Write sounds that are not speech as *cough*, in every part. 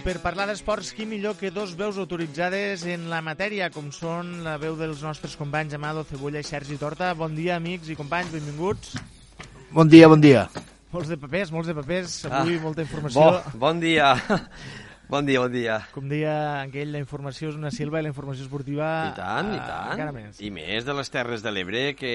I per parlar d'esports, qui millor que dos veus autoritzades en la matèria, com són la veu dels nostres companys Amado, Cebolla i Sergi Torta. Bon dia, amics i companys, benvinguts. Bon dia, bon dia. Molts de papers, molts de papers, avui Ah, molta informació. Bo, bon dia. Bon dia, bon dia. Com deia aquell, la informació és una silva i la informació esportiva... I tant, i eh, tant. Encara més. I més de les Terres de l'Ebre, que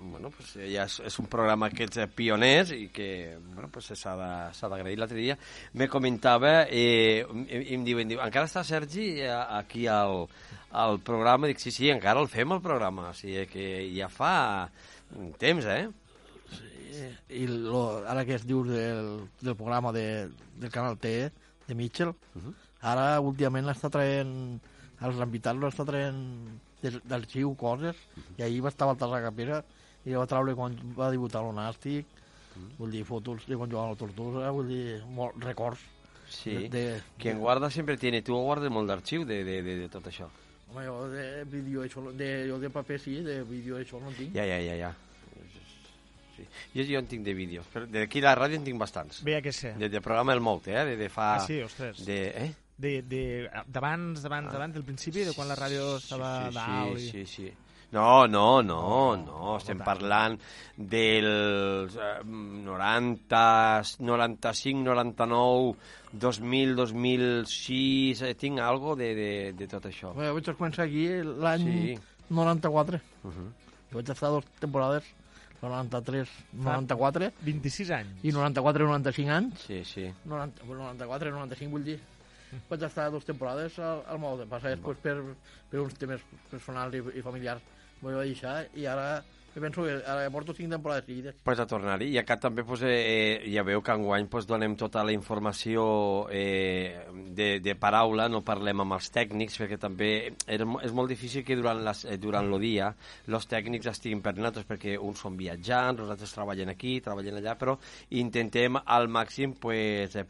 bueno, pues ja és, és un programa que ets pioners i que bueno, pues s'ha d'agrair. L'altre dia me comentava, eh, i, i em diuen, diu, encara està Sergi eh, aquí al, al programa? Dic, sí, sí, encara el fem, el programa. O sigui que ja fa temps, eh? I lo, ara que es diu del, del programa de, del Canal T, de Mitchell, ara últimament l'està traient, els entitats l'està traient del- d'arxiu coses, i ahir va estar Baltasar Capera i va treure quan va debutar l'Onàstic, vull dir, fotos de quan jugava a la Tortosa, vull dir, molt, records. Sí. De, de, Quien guarda sempre tiene. Tu guardes molt d'arxiu de, de, de, de tot això. Home, jo de vídeo això, de, jo de paper sí, de vídeo això no tinc. Ja, ja, ja, ja. Sí. Jo, jo en tinc de vídeos, però d'aquí a la ràdio en tinc bastants. Veia que sé. De, de programa El Moute, eh? De, de fa... Ah, sí, ostres. De, eh? De, de, d'abans, d'abans, d'abans, del principi, de quan la ràdio estava sí, dalt. sí, i... sí, sí. No, no, no, No, no, estem parlant dels eh, 90, 95, 99, 2000, 2006, eh, tinc algo de, de, de tot això. Bé, vaig començar aquí l'any Sí. 94. Uh -huh. Jo vaig estar dues temporades, 93, 94, 26 anys. i 94 i 95 anys. Sí, sí. 90, bueno, 94 i 95 vull dir. Vaig estar dues temporades al, al Maude. Passa després per, per uns temes personals i, i familiars m'ho vaig deixar i ara jo penso que ara porto cinc temporades seguides. Pues a tornar-hi. I acá també pues, eh, ja veu que enguany pues, donem tota la informació eh, de, de paraula, no parlem amb els tècnics, perquè també és, mo- és molt difícil que durant, les, eh, durant el dia els tècnics estiguin per nosaltres, perquè uns són viatjants, els altres treballen aquí, treballen allà, però intentem al màxim pues, eh,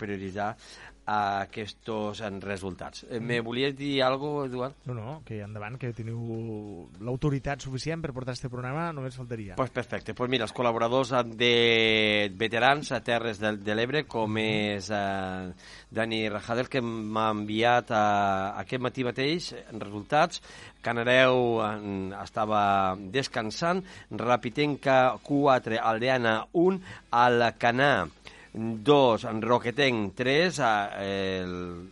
prioritzar aquests resultats. Eh, me volies dir alguna cosa, Eduard? No, no, que endavant, que teniu l'autoritat suficient per portar este programa, només faltaria. Pues perfecte. Pues mira, els col·laboradors de veterans a Terres de, de l'Ebre, com és eh, Dani Rajadel, que m'ha enviat eh, aquest matí mateix resultats. Canareu eh, estava descansant, Rapitenca 4, Aldeana 1, Alcanà 2, en Roquetenc 3, a,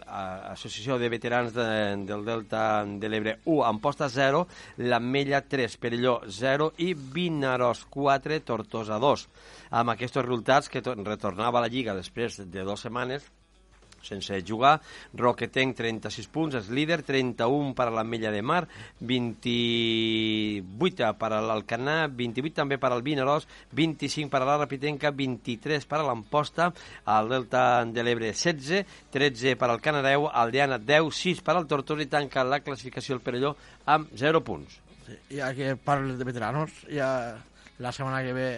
a, Associació de Veterans de, del Delta de l'Ebre 1, Amposta 0, l'Ametlla 3, Perelló 0 i Vinaròs 4, Tortosa 2. Amb aquests resultats que to- retornava a la Lliga després de dues setmanes, sense jugar. Roquetenc, 36 punts, és líder, 31 per a l'Ametlla de Mar, 28 per a l'Alcanà, 28 també per al Vinaròs, 25 per a la Rapitenca, 23 per a l'Amposta, al Delta de l'Ebre 16, 13 per al Canareu, al Diana 10, 6 per al Tortosa i tanca la classificació el Perelló amb 0 punts. Ja que parles de veteranos, ja la setmana que ve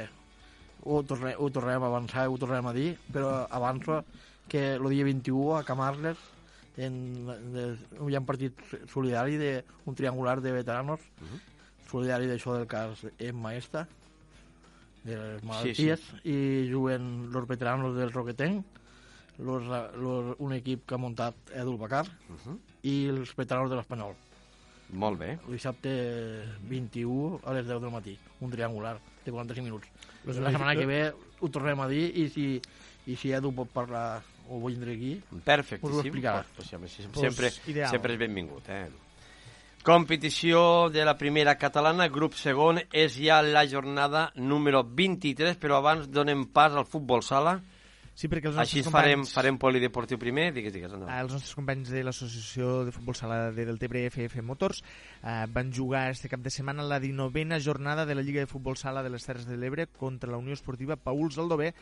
ho, torne, ho tornem a avançar, ho tornem a dir, però avanço que el dia 21 a Camarles en, de, hi ha un partit solidari de un triangular de veteranos solidari d'això del cas en Maesta de les malalties i juguen los veteranos del Roquetenc los, los, un equip que ha muntat Edu Bacar i els veteranos de l'Espanyol Molt bé. el dissabte 21 a les 10 del matí, un triangular de 45 minuts. La setmana que ve ho tornem a dir i si, i si Edu pot parlar o vull vindre aquí, Perfecte. Us ho explicarà. Pues, pues, sí, Pues, sempre, ideal. sempre és benvingut. Eh? Competició de la primera catalana, grup segon, és ja la jornada número 23, però abans donem pas al futbol sala. Sí, perquè els Així nostres farem, companys... farem polideportiu primer. Digues, digues, endavant. Eh, els nostres companys de l'Associació de Futbol Sala de Deltebre FF Motors eh, van jugar este cap de setmana la 19a jornada de la Lliga de Futbol Sala de les Terres de l'Ebre contra la Unió Esportiva Pauls Aldover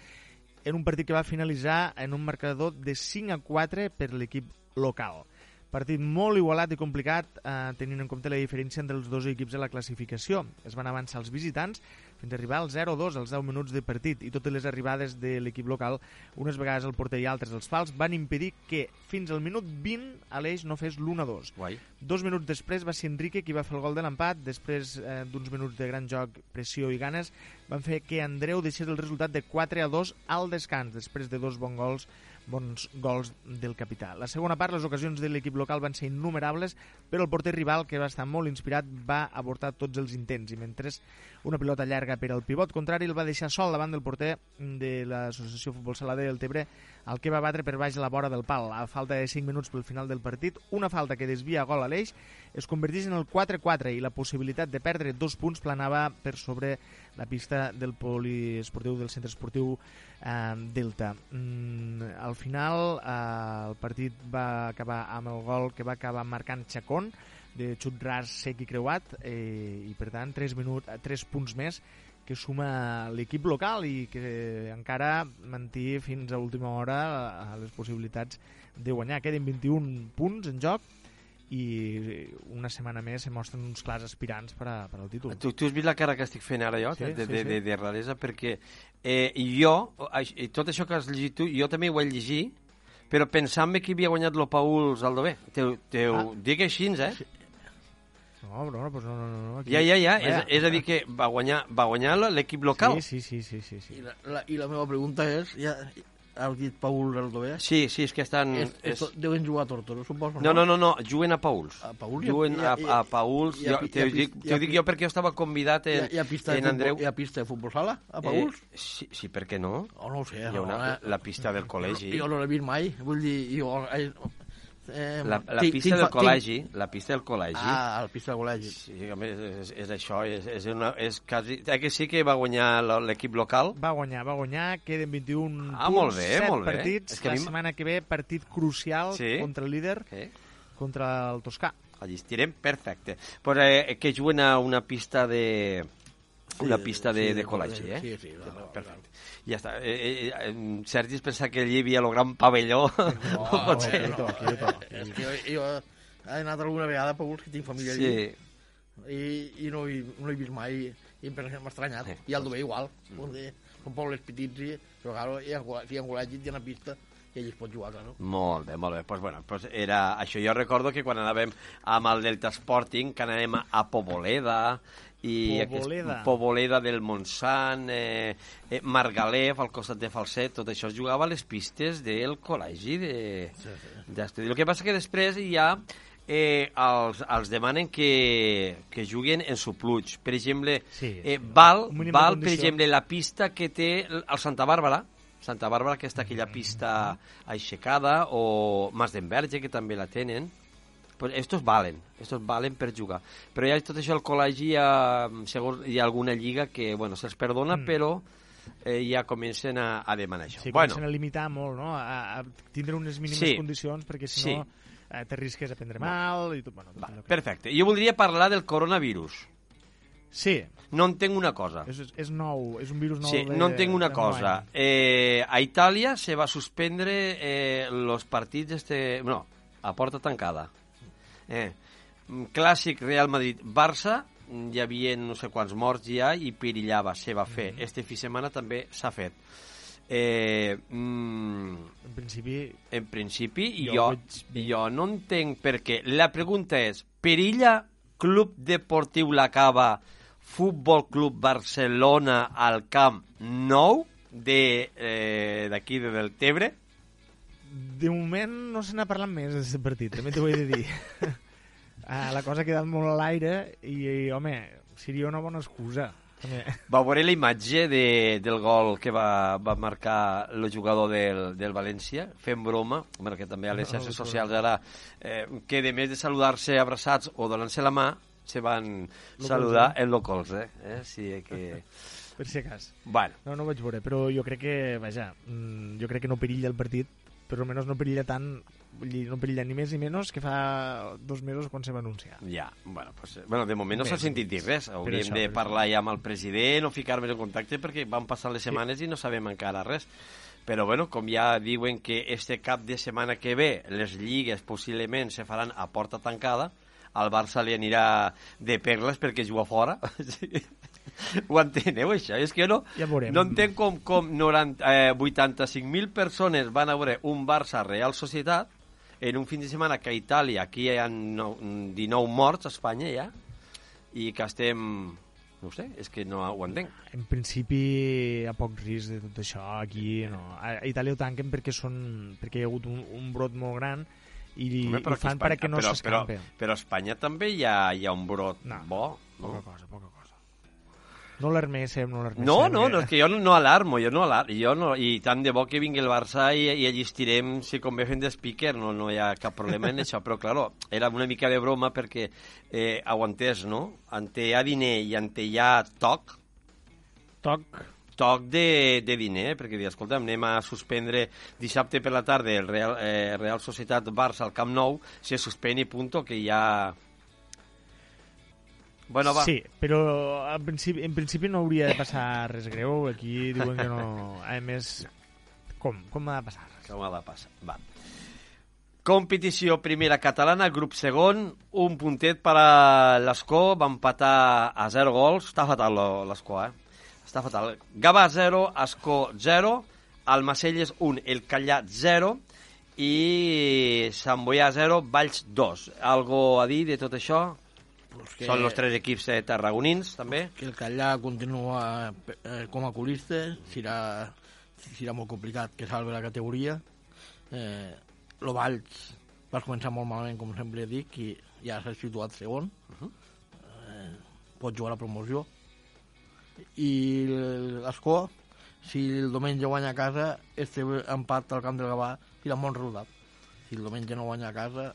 en un partit que va finalitzar en un marcador de 5 a 4 per l'equip local. Partit molt igualat i complicat, eh, tenint en compte la diferència entre els dos equips de la classificació. Es van avançar els visitants fins a arribar al 0-2 als 10 minuts de partit i totes les arribades de l'equip local, unes vegades al porter i altres als fals, van impedir que fins al minut 20 Aleix no fes l'1-2. Guai. Dos minuts després va ser Enrique qui va fer el gol de l'empat, després eh, d'uns minuts de gran joc, pressió i ganes, van fer que Andreu deixés el resultat de 4 a 2 al descans. Després de dos bons gols bons gols del capità. La segona part, les ocasions de l'equip local van ser innumerables, però el porter rival, que va estar molt inspirat, va avortar tots els intents i mentre una pilota llarga per al pivot contrari el va deixar sol davant del porter de l'Associació Futbol Sala del Tebre, el que va batre per baix la vora del pal. A falta de 5 minuts pel final del partit, una falta que desvia gol a l'eix es converteix en el 4-4 i la possibilitat de perdre dos punts planava per sobre la pista del poliesportiu del centre esportiu eh, Delta. Mm, al final eh, el partit va acabar amb el gol que va acabar marcant Chacón de xut ras sec i creuat eh, i per tant 3, minuts, 3 punts més que suma l'equip local i que encara manté fins a última hora eh, les possibilitats de guanyar. Queden 21 punts en joc i una setmana més se mostren uns clars aspirants per, a, per al títol. Tu, tu has vist la cara que estic fent ara jo, Sí, de, sí, de, sí. de, de raresa, perquè eh, jo, tot això que has llegit tu, jo també ho he llegit, però pensant-me que havia guanyat el Paul Zaldové. Te, te ho Ah. dic així, eh? No, però no, pues no, no, no. Aquí... Ja, ja, ja. És, és a dir, que va guanyar, va guanyar l'equip local. Sí, sí, sí, sí, sí, sí. I la, la, I la meva pregunta és, ja has dit Paul Aldové, Sí, sí, és que estan... és, és, deuen jugar a Tortosa, suposo, No, no, no, no, juguen a Pauls. A Pauls Juguen a- a, a Pauls. Jo, ho dic, te dic jo perquè jo estava convidat en, hi ha pista en Andreu. hi ha pista de futbol sala a Pauls? Eh, sí, sí, per què no? O no ho sé. Hi ha una, no, la pista del col·legi. Jo no l'he vist mai, vull dir, jo... Eh, La, la tinc- pista tinc del col·legi, la pista del col·legi. Tinc... Ah, la pista del col·legi. Sí, home, és, és, és això, és, és, una, és quasi... Eh que sí que va guanyar l'equip local? Va guanyar, va guanyar, queden 21 Ah, punts, molt bé, 7 molt bé. partits. És que a la mi setmana que ve, partit crucial Sí. contra el líder, Eh? contra el Toscà. Allí estirem, perfecte. Pues, eh, que juguen a una pista de... Una pista de, sí, de col·legi, eh? Sí, sí. No, no, Perfecte. Ja està. Eh, eh, eh, Sergi es pensa que allí hi havia el gran pavelló. No, No no. És que jo, jo he anat alguna vegada Pauls, que tinc família allí, Sí. i, i no, he, no he vist mai, i que m'ha estranyat. Sí. I el Dové igual. Dir, Són pobles petits, i, però claro, hi ha, hi ha col·legis, hi ha una pista, i allí es pot jugar, claro. Molt bé, molt bé. Pues, bueno, pues era això. Jo recordo que quan anàvem amb el Delta Sporting, que anàvem a Poboleda, i Poboleda. Aquest, Poboleda del Montsant, eh, eh, Margalef, al costat de Falset, tot això es jugava a les pistes del col·legi de, Sí, sí. d'estudi. El que passa que després ja eh, els, els demanen que, que juguen en supluig. Per exemple, Sí, eh, val, val per exemple, la pista que té el Santa Bàrbara, Santa Bàrbara, que està aquella pista aixecada, o Mas d'Enverge, que també la tenen, pues estos valen, estos valen per jugar. Però ja tot això al col·legi hi ha, segons, hi ha alguna lliga que, bueno, se'ls perdona, Mm. però eh, ja comencen a, a demanar això. Sí, bueno, comencen a limitar molt, no? A, a tindre unes mínimes Sí. condicions, perquè si Sí. no eh, te risques a prendre mal i tot. Bueno, tot va, que- perfecte. Jo voldria parlar del coronavirus. Sí, No entenc una cosa. és, és nou, és un virus nou. Sí, de, no entenc una cosa. Eh, a Itàlia se va suspendre eh, los partits este... No, a porta tancada. Eh, mm, clàssic Real Madrid-Barça, mm, hi havia no sé quants morts ja i perillava, se va fer. Mhm. Este fi de setmana també s'ha fet. Eh, mm, En principi, en principi, Jo jo, veig jo no entenc per què. La pregunta és, perilla Club Deportiu La Cava, Futbol Club Barcelona al Camp Nou de, eh, d'aquí de Deltebre? De moment no se n'ha parlat més d'aquest partit, també t'ho he de dir. *laughs* ah, la cosa ha quedat molt a l'aire i, i, home, seria una bona excusa. També. Va veure la imatge de, del gol que va, va marcar el jugador del, del València, fent broma, bueno, que també a les xarxes socials ara, eh, que de més de saludar-se abraçats o donant-se la mà, se van Lo saludar colze. en lo colze. Eh? Sí, que... Per si cas. Bueno, No, no ho vaig veure, però jo crec que, vaja, mm, jo crec que no perilla el partit, però almenys no perilla tant, no perilla ni més ni menys que fa dos mesos quan se va anunciar. ja, bueno, pues, eh, bueno de moment no s'ha sentit dir res. Hauríem això, de parlar ja amb el president o ficar-nos en contacte perquè van passar les setmanes i no sabem encara res. Però bueno, com ja diuen que este cap de setmana que ve les lligues possiblement se faran a porta tancada, al Barça li anirà de perles perquè juga fora. *laughs* *laughs* Ho enteneu, això? És que jo no, Ja veurem. no entenc com, com 90, eh, 85.000 persones van a veure un Barça-Real Societat en un fin de setmana que a Itàlia, aquí hi ha no, 19 morts a Espanya ja, i que estem, No sé, és que no ho entenc. En principi ha poc risc de tot això aquí no. A a Itàlia ho tanquen perquè, són, perquè hi ha hagut un, un brot molt gran i, Home, i fan perquè no però, però, s'escampe. però a Espanya també hi ha, hi ha un brot No, bo. Poca No, cosa, poca cosa. No l'alarméssim, no l'alarméssim. no, no, no, és que jo no, no alarmo, jo no alarmo, jo no, i tant de bo que vingui el Barça i, i allí estirem, si convé fent de speaker, no, no hi ha cap problema en això, però claro, era una mica de broma perquè eh, aguantés, no? Ante hi ha diner i ante hi ha toc, Toc. toc de, de diner, eh? perquè dir, escolta'm, anem a suspendre dissabte per la tarda el Real, eh, Real Societat Barça al Camp Nou, se suspèn i punto, que ja... Bueno, va. Sí, però en principi, en principi no hauria de passar res greu. Aquí diuen que no... A més, com? Com ha de passar? Com ha de passar? Va. Competició primera catalana, grup segon, un puntet per a l'Escó, va empatar a 0 gols. Està fatal l'Escó, eh? Està fatal. Gavà 0, Escó 0, Almacelles 1, El Callà 0 i Sant Boià 0, Valls 2. Algo a dir de tot això? Pues Que... Són els tres equips eh, tarragonins, també. que el Callà continua eh, com a colista, serà, serà molt complicat que salve la categoria. Eh, lo Valls va començar molt malament, com sempre dic, i ja s'ha situat segon. eh, pot jugar a la promoció. I l'Escó, si el diumenge guanya a casa, este empat al camp del Gavà serà bon resultat. Si el diumenge no guanya a casa,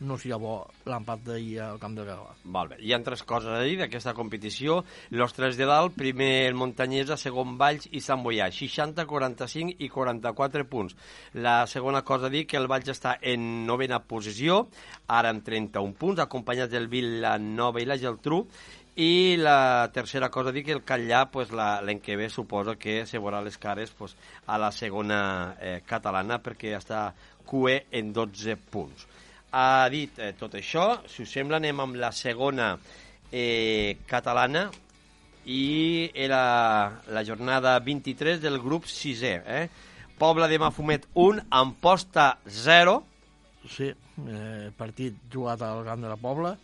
no serà bo l'empat d'ahir al camp del Gavà. Val bé. Hi ha tres coses a dir d'aquesta competició. Los tres de dalt, primer el Montanyesa, segon Valls i Sant Boià. 60, 45 i 44 punts. La segona cosa a dir que el Valls està en novena posició, ara amb 31 punts, acompanyat del Vilanova i la Geltrú, i la tercera cosa a dir que el Catllà pues, la- l'any que ve suposo que se veurà les cares pues, a la segona eh, catalana perquè està QE en 12 punts ha dit eh, tot això. Si us sembla, anem amb la segona eh, catalana i era la jornada 23 del grup 6è. Eh? Pobla de Mafumet 1, Amposta 0. Sí, eh, partit jugat al camp de la Pobla,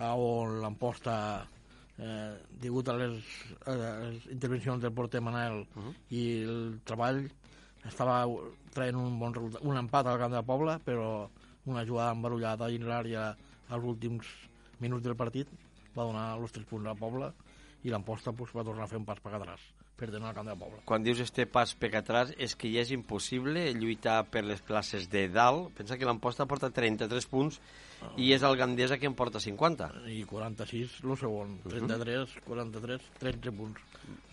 on l'emposta, eh, degut a les, a les intervencions del porter Manel uh -huh. i el treball, estava traient un bon resultat, un empat al camp de la Pobla, però una jugada embarullada dins l'àrea als últims minuts del partit va donar els tres punts a la Pobla i l'emposta pues, va tornar a fer un pas per atràs, perdent al camp de la Pobla. Quan dius este pas per atrás és que ja és impossible lluitar per les places de dalt. Pensa que l'Amposta porta 33 punts i és el Gandesa que en porta 50. i 46 el segon, 33, 43, 13 punts.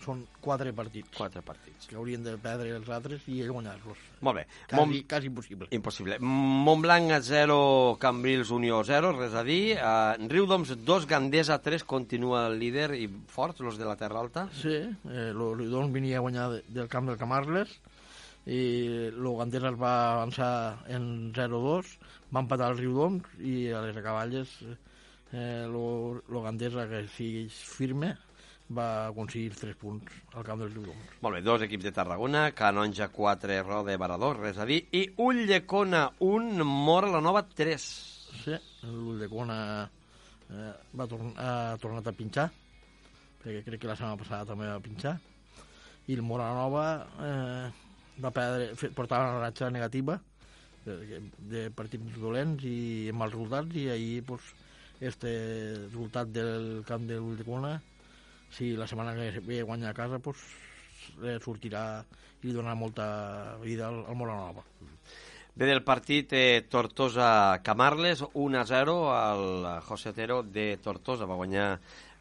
Són quatre partits Quatre partits. que haurien de perdre els altres i guanyar-los. Molt bé. Quasi, Mont- quasi impossible. Impossible. Montblanc 0, Cambrils Unió 0, res a dir. Uh, Riudoms 2, Gandesa 3, continua el líder i forts, los de la Terra Alta. Sí, eh, l'Oridon venia a guanyar de, del camp del Camarles i el Gandesa es va avançar en 0-2, va empatar el Riudoms i a les acaballes eh, Gandesa, que siguis firme, va aconseguir 3 punts al camp del Riudoms. Molt bé, dos equips de Tarragona, Canonja 4, Roda i Barador, res a dir. I Ulldecona 1, Mora la Nova 3. Sí, l'Uldecona eh, va torn ha tornat a pinxar, perquè crec que la setmana passada també va pinxar, i el Moranova eh, va perdre, portava una ratxa negativa de, de partits dolents i mals resultats, i ahir pues, este resultat del camp de l'Uldecona, si la setmana que ve guanya a casa, pues, eh, sortirà i donarà molta vida al, al Moranova. Bé, del partit eh, Tortosa-Camarles, 1 a 0 al José Otero de Tortosa, va guanyar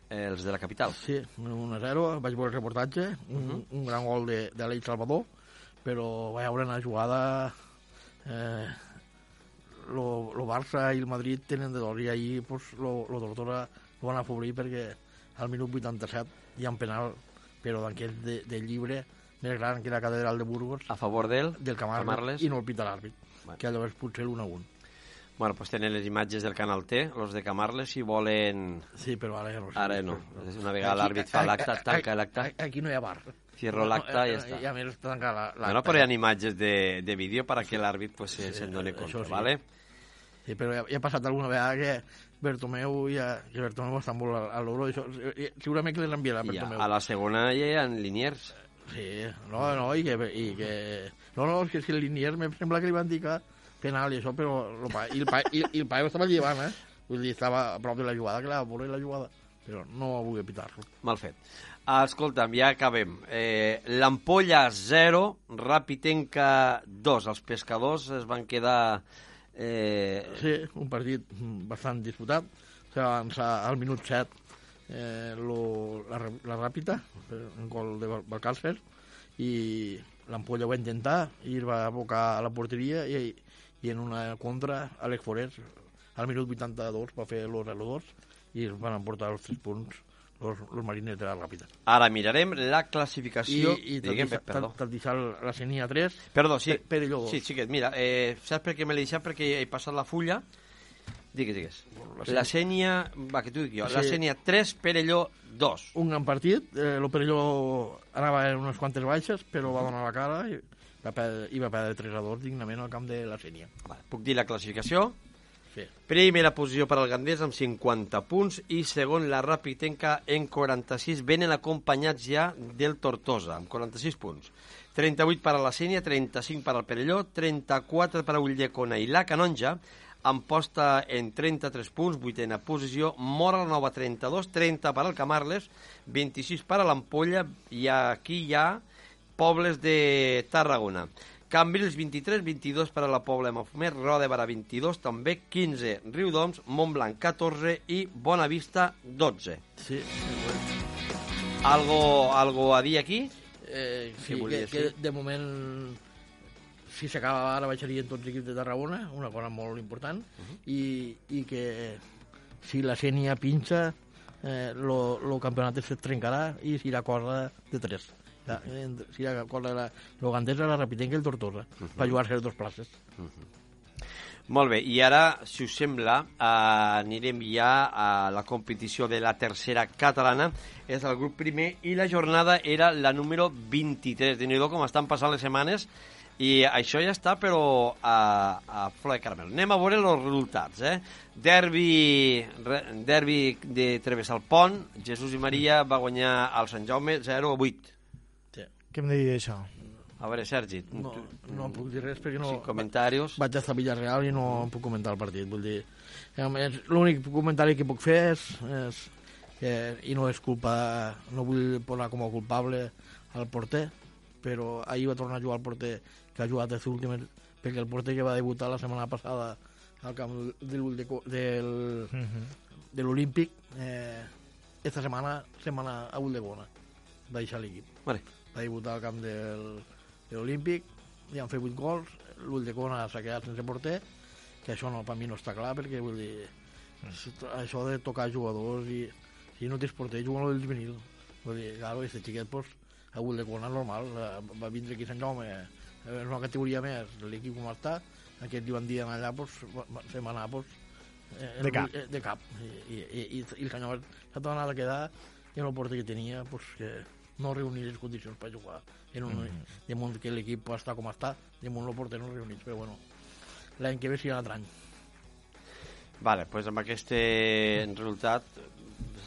eh, els de la capital. Sí, 1 a 0, vaig veure el reportatge, un, uh -huh. un gran gol de, de l'Eix Salvador, però vaig veure una jugada... Eh, lo, lo Barça i el Madrid tenen de dos i ahir pues, lo, lo Tortosa lo van afobrir perquè al minut 87 hi ha un penal però d'aquest de, de llibre més gran que la catedral de Burgos A favor d'ell, del Camarles, Camarles. i no el pita l'àrbit Bueno. que llavors potser l'1 a 1 bueno, pues tenen les imatges del Canal T, los de Camarles, si volen... sí, però ara ja no. Ara no. Una vegada l'àrbit fa l'acte, tanca l'acte, Aquí no hi ha bar. Cierro l'acte i ja I està. a més està tancada la- No, no, però hi ha imatges de, de vídeo para que l'àrbit pues, se, Sí, se'n doni compte, sí. ¿vale? Sí, però ja, ja ha passat alguna vegada que Bertomeu ja, que Bertomeu està molt a, a l'euro, això, eh, segurament que les enviarà I a, Bertomeu. a la segona hi ha Liniers. Sí, no, no, i que... I que... No, no, és que si el Liniers me sembla que li van dir que penal i això, però lo i, el pa... I, i el Paio estava llevant, eh? Vull dir, estava a prop de la jugada, que la va voler la jugada, però no voler pitar-lo. Mal fet. Escolta'm, ja acabem. Eh, L'Ampolla 0, Rapitenca 2. Els pescadors es van quedar... Eh, Sí, un partit bastant disputat. Se va avançar al minut 7 eh, lo, la, la Ràpita, un gol de Bal- Balcàcer, i l'Ampolla va intentar i va abocar a la porteria i, i en una contra Alex Forés al minut 82 va fer l'1-0-2 i es van emportar els 3 punts los, los marines de la Ràpida. ara mirarem la I, classificació... i Digue'm, perdó. t'ha deixat la Senia 3 Perdó, sí. Per- Perelló dos. Sí, xiquet, mira, eh, saps per què me l'he deixat? Perquè he passat la fulla. Digues, digues. La La Sènia, va, que t'ho dic jo. La Sí. Sènia 3, Perelló 2. un gran partit, eh, el Perelló anava en unes quantes baixes, però va donar la cara i va perdre, i va perdre 3 a 2 dignament al camp de la Sènia. Vale, puc dir la classificació? Primera posició per al Gandés amb 50 punts i segon la Rapitenca en 46. Venen acompanyats ja del Tortosa amb 46 punts. 38 per a la Sènia, 35 per al Perelló, 34 per a Ulldecona i la Canonja, amb posta en 33 punts, vuitena posició, Mora la Nova 32, 30 per al Camarles, 26 per a l'Ampolla i aquí hi ha pobles de Tarragona. Cambrils 23, 22 per a la Pobla de Mafumet, Roda de Barà 22, també 15 Riudoms, Montblanc 14 i Bonavista 12. Sí, Algo, algo a dir aquí? eh, sí que, que de moment si s'acaba ara baixarien tots els equips de Tarragona, una cosa molt important, Mhm. i, i que si la Sènia pinxa, eh, lo, lo campionat es trencarà i serà cosa de tres. Ja, eh, serà cosa de la, lo Gandesa, la Rapitenca i el Tortosa, Mhm. per jugar-se les dues places. Molt bé, i ara, si us sembla, eh, anirem ja a la competició de la tercera catalana. És el grup primer i la jornada era la número 23. déu nhi com estan passant les setmanes i això ja està, però a, a flor de caramel. Anem a veure els resultats, eh? Derbi, re, derbi de Travessar el Pont, Jesús i Maria va guanyar al Sant Jaume 0 a 8. Què em diria això? A veure, Sergi, No, tu- no puc dir res perquè no... sí, comentaris. Vaig estar a Villarreal i no puc comentar el partit, vull dir... més, L'únic comentari que puc fer és, és que, i no és culpa, no vull posar com a culpable al porter, però ahir va tornar a jugar el porter que ha jugat les últimes, perquè el porter que va debutar la setmana passada al camp del, del, del, de l'Olímpic, eh, esta setmana anar a Ulldegona, va deixar l'equip Vale. Va debutar al camp del, de l'Olímpic i han fet 8 gols l'ull de Cona s'ha quedat sense porter que això no, per mi no està clar perquè vull dir, això de tocar jugadors i si no tens porter juguen el juvenil vull dir, claro, aquest xiquet pues, a ull de Cona normal eh, va vindre aquí a Sant Jaume eh, és una categoria més l'equip com està aquest dir anar allà pues, va anar pues, eh, De cap. de cap. I, i, i, i el senyor s'ha tornat a quedar i el porter que tenia pues, que no reunir les condicions per jugar en un, mm. damunt que l'equip està com està damunt el porter no reunits però bueno l'any que ve serà un altre any Vale, pues amb aquest eh, resultat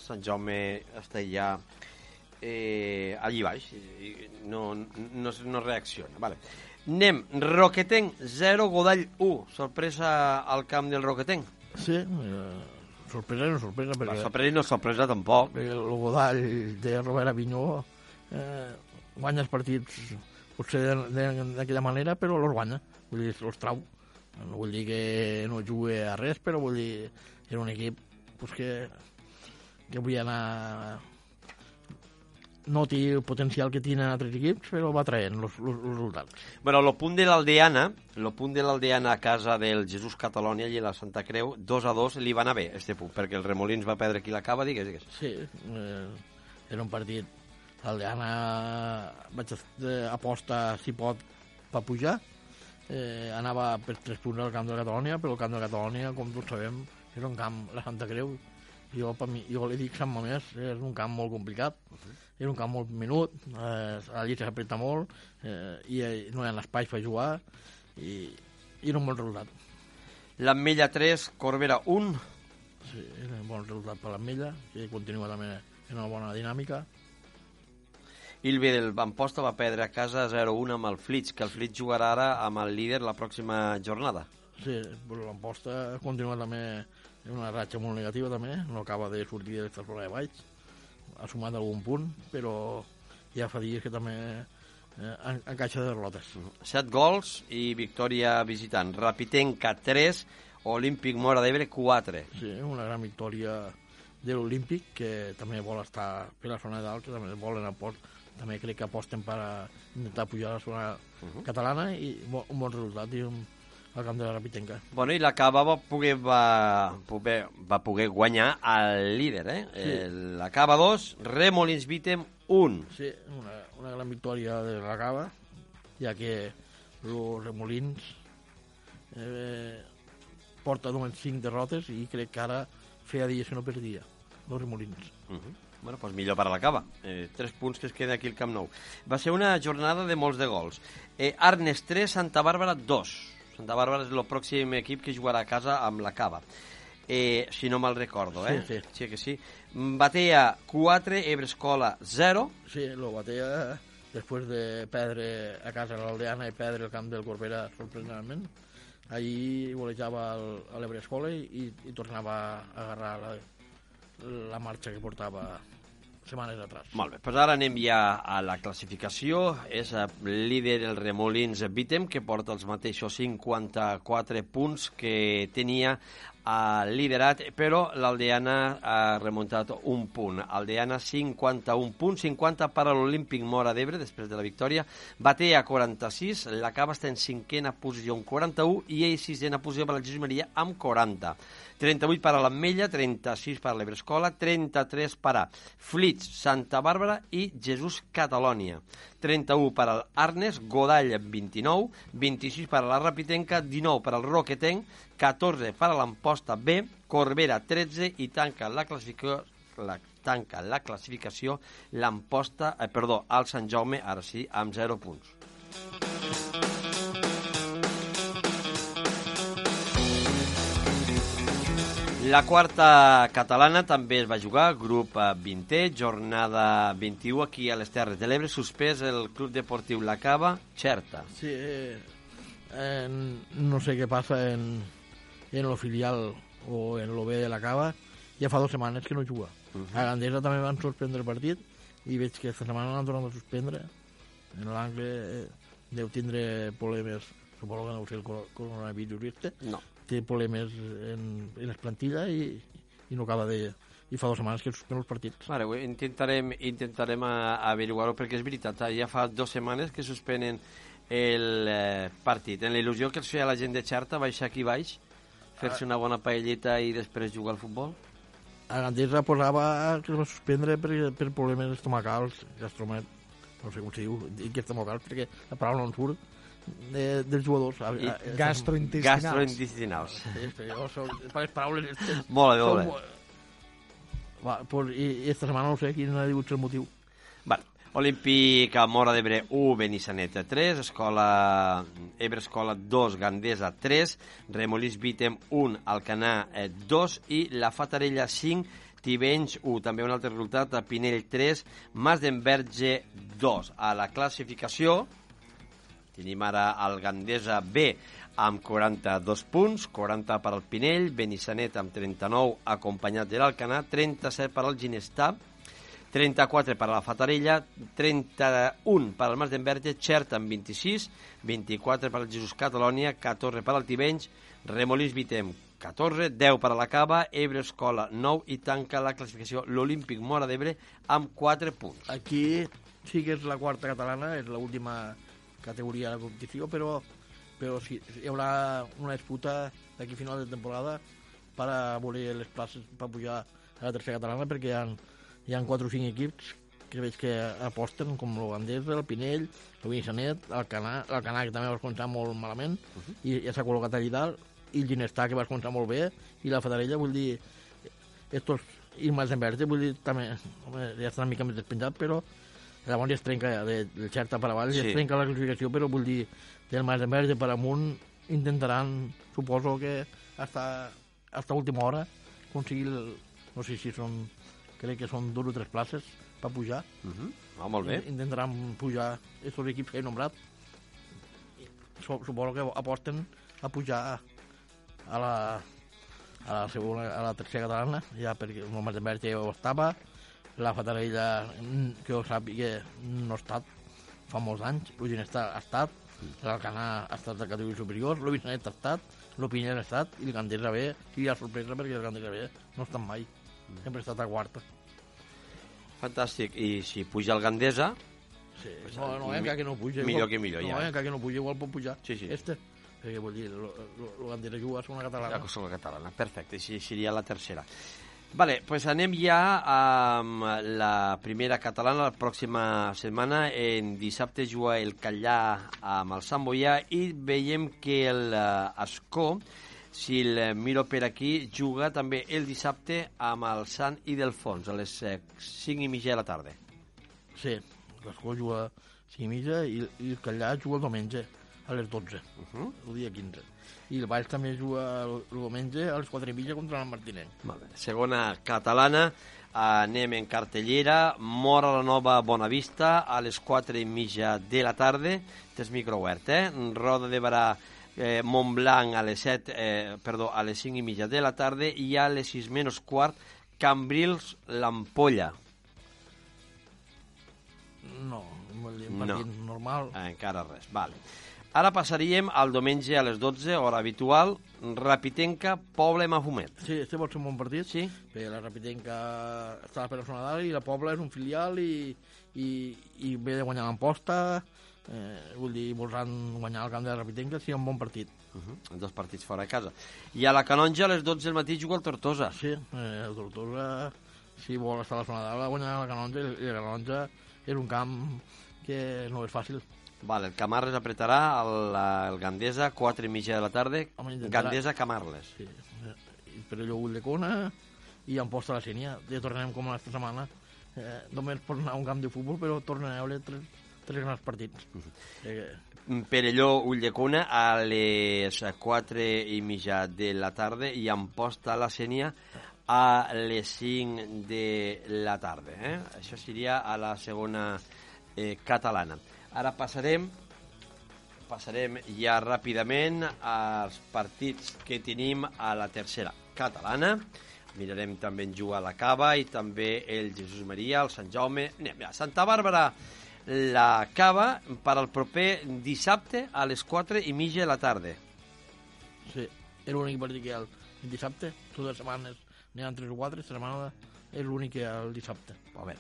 Sant Jaume està ja eh, allí baix i no, no, no reacciona. Vale. Anem, Roquetenc 0, Godall 1. Sorpresa al camp del Roquetenc. sí, eh, sorpresa no sorpresa La perquè, sorpresa i no sorpresa tampoc. perquè el Godall de Robert Avinyó eh, guanya els partits potser d'aquella manera però els guanya. Vull dir, els trau. No vull dir que no jugui a res però vull dir era un equip pues, que que vull anar no té el potencial que tenen altres equips però va traient els resultats. Bueno, el punt de l'Aldeana, el punt de l'Aldeana a casa del Jesús Catalònia i la Santa Creu, 2 a 2, li va anar bé, este punt, perquè el Remolins va perdre aquí la cava, digues, digues. Sí, eh, era un partit l'Aldeana vaig aposta si pot per pujar eh, anava per tres punts al camp de la Catalònia però el camp de la Catalònia com tots sabem és un camp, la Santa Creu jo, per mi, jo li dic Sant Mamés és un camp molt complicat és un camp molt minut eh, allí s'apreta molt eh, i eh, no hi ha espais per jugar i, i era un bon resultat L'Ametlla 3, Corbera 1. Sí, és un bon resultat per l'Ametlla, que continua també en una bona dinàmica. I el bé del Amposta va perdre a casa 0-1 amb el Flix, que el Flix jugarà ara amb el líder la pròxima jornada. Sí, però l'Amposta continua també en una ratxa molt negativa també, no acaba de sortir de l'esta zona de baix, ha sumat algun punt, però ja fa dies que també eh, en, encaixa de derrotes. 7 gols i victòria visitant. Rapitenca 3, Olímpic Mora d'Ebre 4. Sí, una gran victòria de l'Olímpic, que també vol estar per la zona dalt, que també volen apost, també crec que aposten per a intentar pujar a la zona uh -huh. catalana i bo, un bon resultat i un, al camp de la Rapitenca. Bueno, i la Cava va poder, va, poder, va poder guanyar el líder, eh? Sí. Eh, La Cava 2, Remolins Vitem 1. Sí, una, una gran victòria de la Cava, ja que els remolins eh, porta només 5 derrotes i crec que ara feia dies que no perdia, els remolins. Uh -huh. Bueno, doncs millor per a la Cava. Eh, tres punts que es queden aquí al Camp Nou. Va ser una jornada de molts de gols. Eh, Arnes 3, Santa Bàrbara 2. Santa Bàrbara és el pròxim equip que jugarà a casa amb la Cava. Eh, si no mal recordo, eh? Sí, sí. sí que sí. Batea 4, Ebrescola 0. Sí, lo batea després de perdre a casa l'Aldeana i perdre el camp del Corbera sorprenentment. Ahir golejava el- a l'Ebre Escola i, i tornava a agarrar la, la marxa que portava setmanes atrás. Molt bé, doncs ara anem ja a la classificació. És eh, líder el Remolins Vitem, que porta els mateixos 54 punts que tenia a liderat, però l'Aldeana ha remuntat un punt. Aldeana 51 punts, 50 per a l'Olímpic Mora d'Ebre després de la victòria. Batea 46, la Cava està en cinquena posició amb 41 i ell sisena posició per la Jesús Maria amb 40. 38 per a l'Ametlla, 36 per a l'Ebrescola, 33 per a Flits, Santa Bàrbara i Jesús Catalònia. 31 per al Arnes, Godall amb 29, 26 per a la Rapitenca, 19 per al Roquetenc, 14 per a l'Amposta B, Corbera 13 i tanca la classificació la, tanca la classificació l'Amposta, eh, perdó, al Sant Jaume, ara sí, amb 0 punts. La quarta catalana també es va jugar, grup eh, 20è, jornada 21 aquí a les Terres de l'Ebre, suspès el Club Deportiu La Cava, Xerta. Sí, eh, eh, no sé què passa en, en lo filial o en lo B de la Cava, ja fa dues setmanes que no juga. Uh -huh. A Gandesa també van suspendre el partit i veig que aquesta setmana l'han tornat a suspendre. En l'angle eh, deu tindre problemes, suposo que no ho sé el cor- coronavirus este, No. Té problemes en, en les plantilles i, i no acaba de... i fa dues setmanes que suspèn els partits. Vale, intentarem, intentarem averiguar-ho perquè és veritat, eh, ja fa dues setmanes que suspenen el eh, partit. En la il·lusió que els feia la gent de Xerta baixar aquí baix, fer-se una bona paelleta i després jugar al futbol. A Gandesa posava que es va suspendre per, per problemes estomacals, gastromet, no sé com se diu, estomacals perquè la paraula no en surt, de, dels jugadors. A, a, a, Gastrointestinals. Gastrointestinals. Sí, però jo soc, les paraules... estes Molt bé, molt bé. Va, pues, i, i esta setmana no sé quin ha digut el motiu. Vale. Olímpic a Mora d'Ebre 1, Benissanet 3, Escola Ebre Escola 2, Gandesa 3, Remolís Vitem 1, Alcanar eh, 2 i la Fatarella 5, Tivenys 1. També un altre resultat, a Pinell 3, Mas d'Enverge 2. A la classificació tenim ara el Gandesa B amb 42 punts, 40 per al Pinell, Benissanet amb 39, acompanyat de l'Alcanar, 37 per al Ginestar, 34 per a la Fatarella, 31 per al Mas d'Enverge, Xert amb 26, 24 per al Jesús Catalònia, 14 per al Tivenys, Remolins Vitem 14, 10 per a la Cava, Ebre Escola 9 i tanca la classificació l'Olímpic Mora d'Ebre amb 4 punts. Aquí sí que és la quarta catalana, és l'última categoria de la competició, però, però sí, hi haurà una disputa d'aquí final de temporada per a voler les places per pujar a la tercera catalana, perquè hi ha, hi ha 4 o 5 equips que veig que aposten, com el Gandesa, el Pinell, el Vinissanet, el Canà, el Canà, que també va començar molt malament, uh -huh. i ja s'ha col·locat allà dalt, i el Ginestar, que va començar molt bé, i la Fatarella, vull dir, estos i més en verd, vull dir, també, home, ja està una mica més despenjat, però llavors ja es trenca de, del Xerta per avall, ja Sí. es trenca la classificació, però vull dir, del més en verd per amunt intentaran, suposo que hasta, hasta última hora aconseguir, el, no sé si són, crec que són dos o tres places per pujar. Uh -huh. ah, molt bé. Intentaran pujar aquests equips que he nombrat. Suposo que aposten a pujar a la, a la segona, a la tercera catalana, ja perquè el Matemberg ja ho estava, la Fatarella, que jo sàpiga, no ha estat fa molts anys, el Ginesta ha estat, l'Alcanar ha estat de categoria superior, el Vicennet ha estat, el Pinyera ha estat, i el Gandesa B, i ha sorpresa perquè el Gandesa B no ha estat mai, sempre ha estat a quarta. Fantàstic. I si puja el Gandesa, Sí, no, no, encara que no puja. Millor que millor, no, ja. encara que no puja, igual pot pujar. Sí, sí. Este. Perquè vull dir, el Gandesa juga a segona la catalana. cosa catalana. Perfecte, així seria la tercera. Vale, pues anem ja amb la primera catalana. La pròxima setmana, en dissabte, juga el Callà amb el Sant Boià i veiem que el eh, si el miro per aquí, juga també el dissabte amb el Sant Ildefonso a les eh, 5 i mitja de la tarda. Sí, l'Escó juga a 5 i mitja i, i el Callà juga el diumenge a les 12, Uh -huh. el dia 15. I el Valls també juga el, el diumenge a les 4 i mitja contra el Martinet. Molt bé. Segona catalana, anem en cartellera, Mora la Nova Bonavista a les 4 i mitja de la tarda, tens micro obert, eh? Roda de Barà eh, Montblanc a les 7, eh, perdó, a les 5 i mitja de la tarda i a les 6 menys quart Cambrils l'Ampolla. No, un No. partit normal. Encara res, vale. Ara passaríem al diumenge a les 12, hora habitual, Rapitenca, Poble Mafumet. Sí, este pot ser un bon partit. Sí? Perquè la Rapitenca està per a Nadal i la Pobla és un filial i, i, i ve de guanyar l'Amposta. Eh, vull dir, voldran guanyar el camp de la Rapitenca, sí, un bon partit. Uh -huh. Dos partits fora de casa. I a la Canonja, a les 12 del matí, juga el Tortosa. Sí, eh, el Tortosa, si vol estar a la zona va guanyar la Canonja i la Canonja és un camp que no és fàcil. Vale, el Camarles apretarà el, el Gandesa, 4 i mitja de la tarda. Home, intentarà. Gandesa, Camarles. Sí. Eh, per allò Ull de Cona i Amposta a la Sènia. Ja tornem com l'altra setmana. Eh, només pot anar a un camp de futbol, però tornen a veure tres, tres grans partits. Eh, Perelló, Ulldecona, a les 4 i mitja de la tarda i Amposta a la Sènia a les 5 de la tarda. Eh? Això seria a la segona eh, catalana. Ara passarem passarem ja ràpidament als partits que tenim a la tercera catalana. Mirarem també en jugar la Cava i també el Jesús Maria, el Sant Jaume... Anem, ja, Santa Bàrbara, la Cava per al proper dissabte a les 4 i mitja de la tarda. sí, és l'únic partit que hi ha el dissabte. Totes les setmanes n'hi ha 3 o 4, esta setmana és l'únic que hi ha el dissabte. A veure.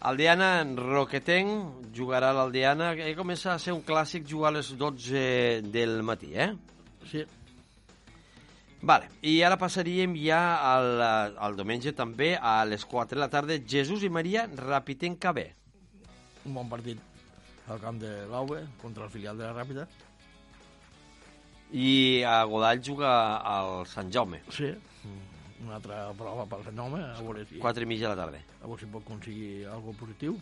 Aldeana en Roquetenc jugarà l'Aldeana, que comença a ser un clàssic jugar a les 12 del matí, eh? Sí, Vale, i ara passaríem ja al, al diumenge també a les 4 de la tarda Jesús i Maria Rapitenca B. un bon partit al camp de l'Aue contra el filial de la Ràpida. I a Godall juga al Sant Jaume, Sí, una altra prova pel Jaume, a veure si, 4 i mitja de la tarda. a veure si pot aconseguir alguna positiu.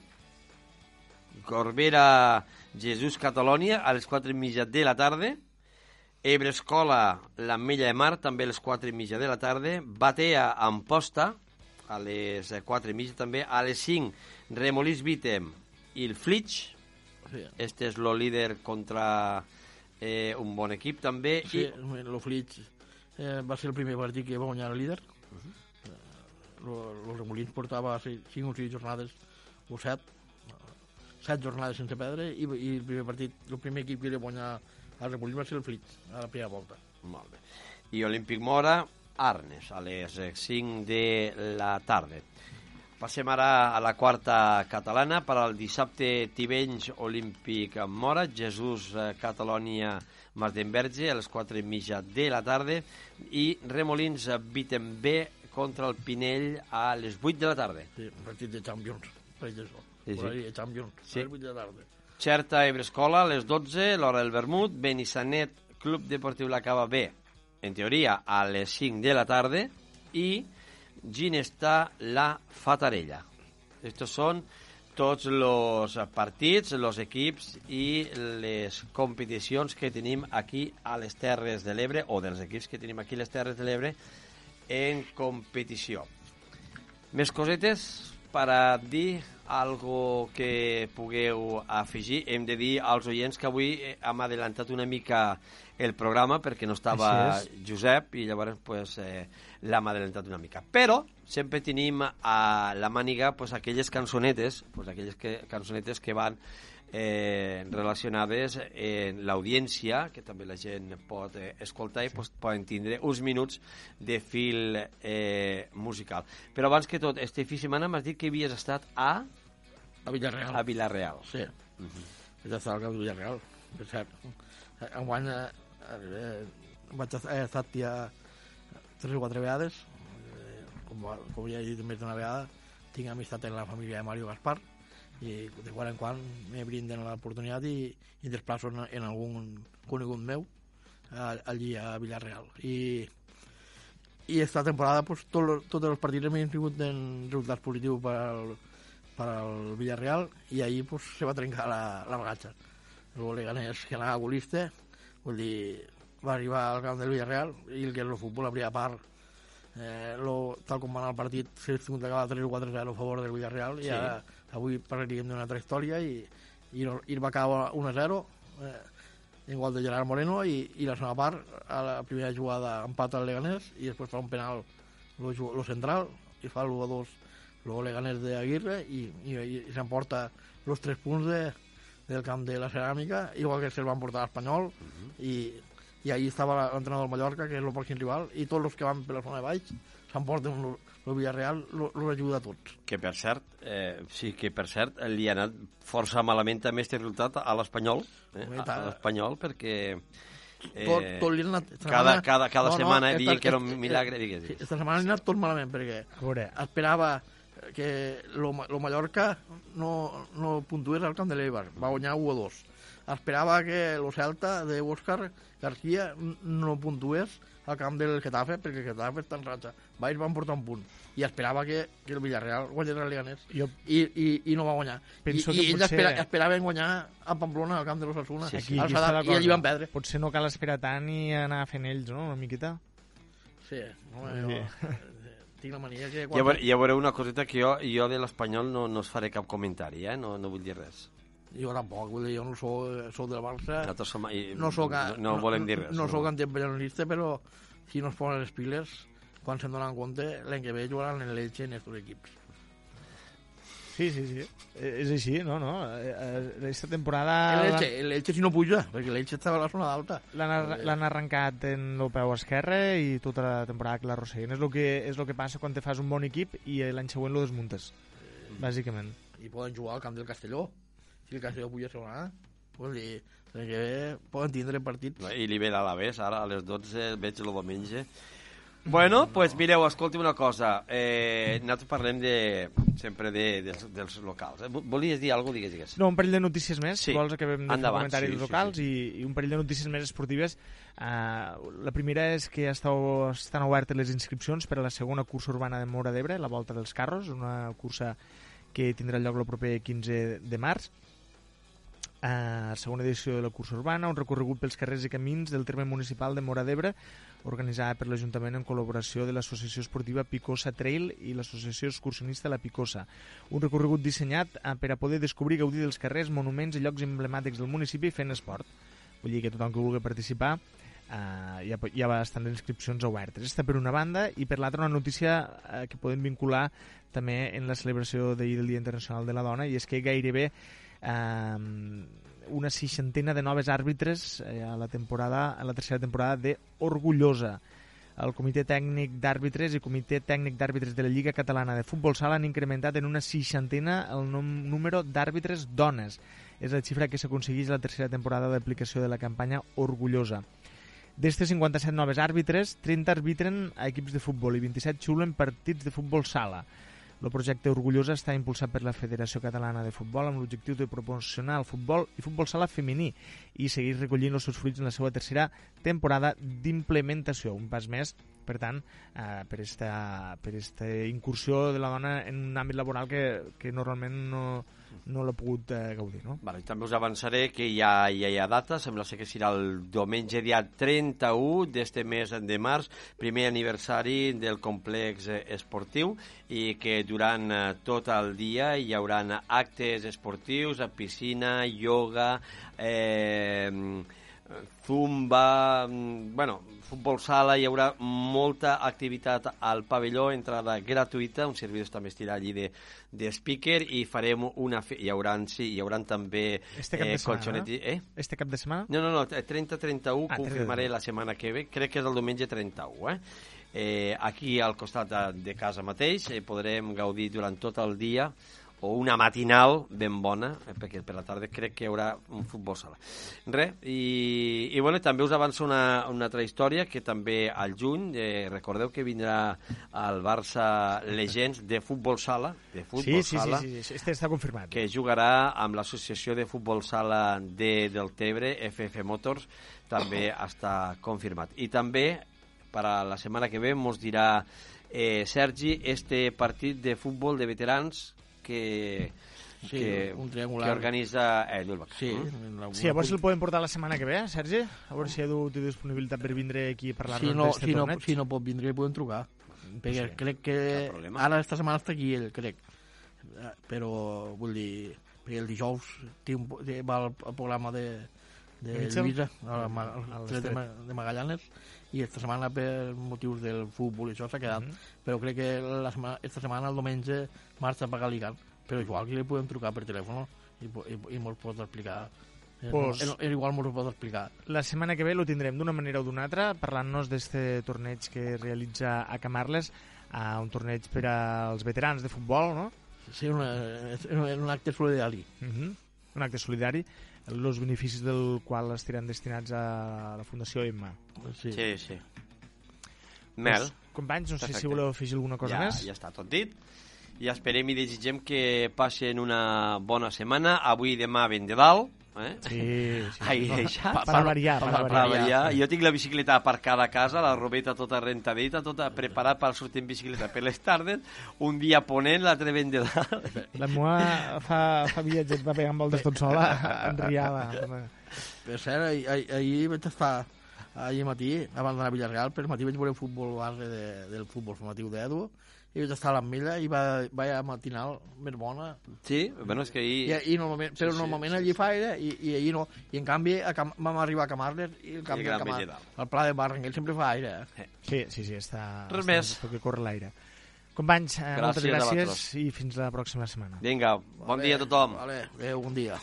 Corbera Jesús Catalònia a les 4 i mitja de la tarda. Ebre Escola l'Ametlla de Mar també a les 4 i mitja de la tarda. Batea Amposta a les 4 i mitja també. A les 5 Remolís Vitem i el Flitx. Sí, Este és el líder contra eh, un bon equip també. sí I el Flitx eh, va ser el primer partit que va guanyar el líder. El Remolins portava 5 o 6 jornades o 7 set jornades sense perdre i, i el primer partit, el primer equip que va guanyar al Remolins va ser el Flitx a la primera volta. Molt bé. I Olímpic Mora, Arnes, a les 5 de la tarda. Passem ara a la quarta catalana per al dissabte Tivenys Olímpic Mora, Jesús eh, Catalònia Martenberge a les 4 i mitja de la tarda i Remolins Vitem B contra el Pinell a les 8 de la tarda. Sí, un partit de Champions, per això. Sí, sí. De Champions, Sí. a les 8 de la tarda. Xerta Ebrescola a les 12, l'hora del vermut, Benissanet Club Deportiu La Cava B, en teoria a les 5 de la tarda, i Ginestà La Fatarella. Estos són tots els partits, els equips i les competicions que tenim aquí a les Terres de l'Ebre, o dels equips que tenim aquí a les Terres de l'Ebre, en competició. Més cosetes per a dir algo que pugueu afegir. Hem de dir als oients que avui eh, hem adelantat una mica el programa perquè no estava Josep i llavors pues, eh, l'hem adelantat una mica. Però sempre tenim a la màniga pues, aquelles cançonetes, pues, aquelles que, cançonetes que van eh, relacionades en l'audiència, que també la gent pot eh, escoltar i pues, poden tindre uns minuts de fil eh, musical. Però abans que tot, Estefi Semana, m'has dit que havies estat a... A Villarreal. A Villarreal. Sí. Uh -huh. Vaig estar al Villarreal, per cert. Enguany eh, eh, vaig estar, he estat ja tres o quatre vegades, eh, com, com ja he dit més d'una vegada, tinc amistat en la família de Mario Gaspar, i de quan en quan me brinden l'oportunitat i, i desplaço en, en algun conegut meu a, allí a Villarreal i i esta temporada pues, tot, tots els partits m'han tingut en resultats positius per al, per al Villarreal i ahir pues, se va trencar la, la ratxa el Leganés que anava golista vull dir, va arribar al camp del Villarreal i el que és el futbol, la primera part eh, lo, tal com va anar el partit s'ha tingut d'acabar 3 o 4 0 a favor del Villarreal sí. i ara avui parlaríem d'una altra història i, i, no, i va acabar 1 0 eh, en gol de Gerard Moreno i, i la segona part a la primera jugada empat al Leganés i després fa un penal lo, lo central i fa l'1 2 lo Leganés de Aguirre i, i, i s'emporta els tres punts de, del camp de la ceràmica igual que se'l van portar a l'Espanyol uh -huh. i, i ahí estava l'entrenador del Mallorca que és el pròxim rival i tots els que van per la zona de baix s'emporten el Villarreal l'ajuda a tots. Que per cert, eh, sí que per cert li ha anat força malament també aquest resultat a l'Espanyol, eh, a l'Espanyol perquè eh, tot, tot li ha anat... Cada, cada, cada no, setmana no, diuen que era un milagre, digues. Sí, esta setmana li ha anat tot malament perquè esperava que lo, lo Mallorca no, no puntués al camp de l'Eibar, va guanyar 1 2. Esperava que lo Celta de Òscar García no puntués al camp del Getafe, perquè el Getafe està en ratxa. Baix van portar un punt. I esperava que, que el Villarreal guanyés el Leganés. Jo... I, i, I no va guanyar. Penso I, i ells potser... espera, esperaven guanyar a Pamplona, al camp de l'Ossassuna. Sí, aquí, aquí I allí van perdre. Potser no cal esperar tant i anar fent ells, no?, una miqueta. Sí, no, jo, tinc la mania que... Quan... Ja, veure, ja veureu una coseta que jo, jo de l'Espanyol no, no es faré cap comentari, eh? No, no vull dir res. Jo tampoc, vull dir, jo no soc, soc del Barça. Nosaltres som, i, no, soc, no, no, volem dir res. No, no soc antiempellonista, però si no es posen les piles, quan se'n donen compte, l'any que ve jugaran en l'Elche en aquests equips. Sí, sí, sí. Eh, és així, no, no. Aquesta eh, temporada... L'Elche si no puja, perquè l'Elche estava a la zona d'alta. L'han arrencat en el peu esquerre i tota la temporada que l'arrosseguen. És el que, és el que passa quan te fas un bon equip i l'any següent lo desmuntes, bàsicament. I poden jugar al camp del Castelló si el Castelló puja a segona A, pues, dir, que bé, poden tindre partits. I li ve l'Alavés, ara a les 12 veig el diumenge. Bueno, doncs pues, mireu, escolti una cosa. Eh, nosaltres parlem de, sempre de, dels, dels locals. Eh? Volies dir alguna cosa? Digues, digues. No, un parell de notícies més. Sí. Vols que vam de Endavant, comentaris sí, locals sí, sí. I, i un parell de notícies més esportives. Uh, la primera és que estàu, estan obertes les inscripcions per a la segona cursa urbana de Mora d'Ebre, la Volta dels Carros, una cursa que tindrà lloc el proper 15 de març eh, segona edició de la cursa urbana, un recorregut pels carrers i camins del terme municipal de Mora d'Ebre, organitzada per l'Ajuntament en col·laboració de l'Associació Esportiva Picosa Trail i l'Associació Excursionista La Picosa. Un recorregut dissenyat eh, per a poder descobrir i gaudir dels carrers, monuments i llocs emblemàtics del municipi fent esport. Vull dir que tothom que vulgui participar Uh, hi, ha, hi ha bastant inscripcions obertes. Aquesta per una banda, i per l'altra una notícia uh, que podem vincular també en la celebració d'ahir del Dia Internacional de la Dona, i és que gairebé eh, una seixantena de noves àrbitres eh, a la temporada a la tercera temporada de Orgullosa. El Comitè Tècnic d'Àrbitres i Comitè Tècnic d'Àrbitres de la Lliga Catalana de Futbol Sala han incrementat en una seixantena el número d'àrbitres dones. És la xifra que s'aconsegueix la tercera temporada d'aplicació de la campanya Orgullosa. D'estes 57 noves àrbitres, 30 arbitren a equips de futbol i 27 xulen partits de futbol sala. El projecte Orgullosa està impulsat per la Federació Catalana de Futbol amb l'objectiu de proporcionar el futbol i futbol sala femení i seguir recollint els seus fruits en la seva tercera temporada d'implementació. Un pas més Per tant, eh, per esta, per esta incursió de la dona en un àmbit laboral que, que normalment no, no l'ha pogut eh, gaudir, no? Vale, també us avançaré que ja, ja hi ha data, sembla ser que serà el diumenge dia 31 d'este mes de març, primer aniversari del complex esportiu i que durant eh, tot el dia hi haurà actes esportius, a piscina, ioga, eh, zumba, mm, bueno, futbol sala, hi haurà molta activitat al pavelló, entrada gratuïta, un servidor també estirà allí de, de speaker i farem una... Fe... Hi haurà, sí, hi haurà també Este cap de eh, setmana. Eh? Este cap de setmana? No, no, no, 30-31 Ah, confirmaré 30. la setmana que ve, crec que és el diumenge 31, eh? eh aquí al costat de, de casa mateix eh, podrem gaudir durant tot el dia o una matinal ben bona, eh, perquè per la tarda crec que hi haurà un futbol sala. Re, i, i bueno, també us avanço una, una altra història que també al juny, eh, recordeu que vindrà al Barça Legends de futbol sala, de futbol Sí, sí, sí, sala, sí, sí, este està confirmat. que jugarà amb l'associació de futbol sala de, del Tebre, FF Motors, també està confirmat. I també, per a la setmana que ve, mos dirà eh, Sergi este partit de futbol de veterans que, Sí, que, un triangular. que organitza eh, Llull Sí, Mm? la- Sí, a veure si el podem portar la setmana que ve, Sergi? A veure si Edu té disponibilitat per vindre aquí a parlar si no, si, no, torneig. si no pot vindre, podem trucar. Perquè sí. crec que problema. ara esta setmana està aquí ell, crec. Eh, Però, vull dir, perquè el dijous té un, té, va al, al programa de, de Mitchell? Lluïsa, Al al tret de, de Magallanes, i esta setmana per motius del futbol i això s'ha quedat. Mhm. Però crec que la setmana, esta setmana, el diumenge, marxa per Galigant. Però igual que li podem trucar per telèfon i, i, i mos pot explicar. Eh, Pues- no, eh, igual mos ho pot explicar. La setmana que ve lo tindrem d'una manera o d'una altra, parlant-nos d'este torneig que realitza a Camarles, a un torneig per als veterans de futbol, no? Sí, una, és un un acte solidari. Uh Un acte solidari, els beneficis del qual estiran destinats a la Fundació Emma. Sí. Sí, sí. Mel. Pues, companys, no sé si Perfecte. voleu afegir alguna cosa ja, més. ja està tot dit. I esperem i desitgem que passin una bona setmana. Avui i demà ben de dalt. Eh? Sí, sí. Ai, deixat. Pa- per variar, per Per variar. variar. Jo tinc la bicicleta aparcada a casa, la robeta tota rentadita, tota preparada per sortir en bicicleta per les tardes, un dia ponent, l'altre ben de dalt. La meva fa, fa viatges va pegant voltes tot sola, en riava. Per cert, ahir, ahir, ahir vaig estar ahir matí, abans d'anar a Villarreal, per matí vaig veure el futbol base de, del futbol formatiu d'Edu, i vaig estar a l'Ametlla i va, va matinal més bona. Sí, bueno, és que ahir... I, i normalment, però sí, normalment sí, allí fa aire i, i ahir no. I en canvi a Cam vam arribar a Camarles i el camp I de Gran Camar, Belledal. el pla de Barranquell sempre fa aire. Eh? Sí, sí, sí, està... Res està, més. Perquè corre l'aire. Companys, eh, moltes Gràcies a gràcies i fins la pròxima setmana. Vinga, bon dia a tothom. Vale, adéu, bon dia.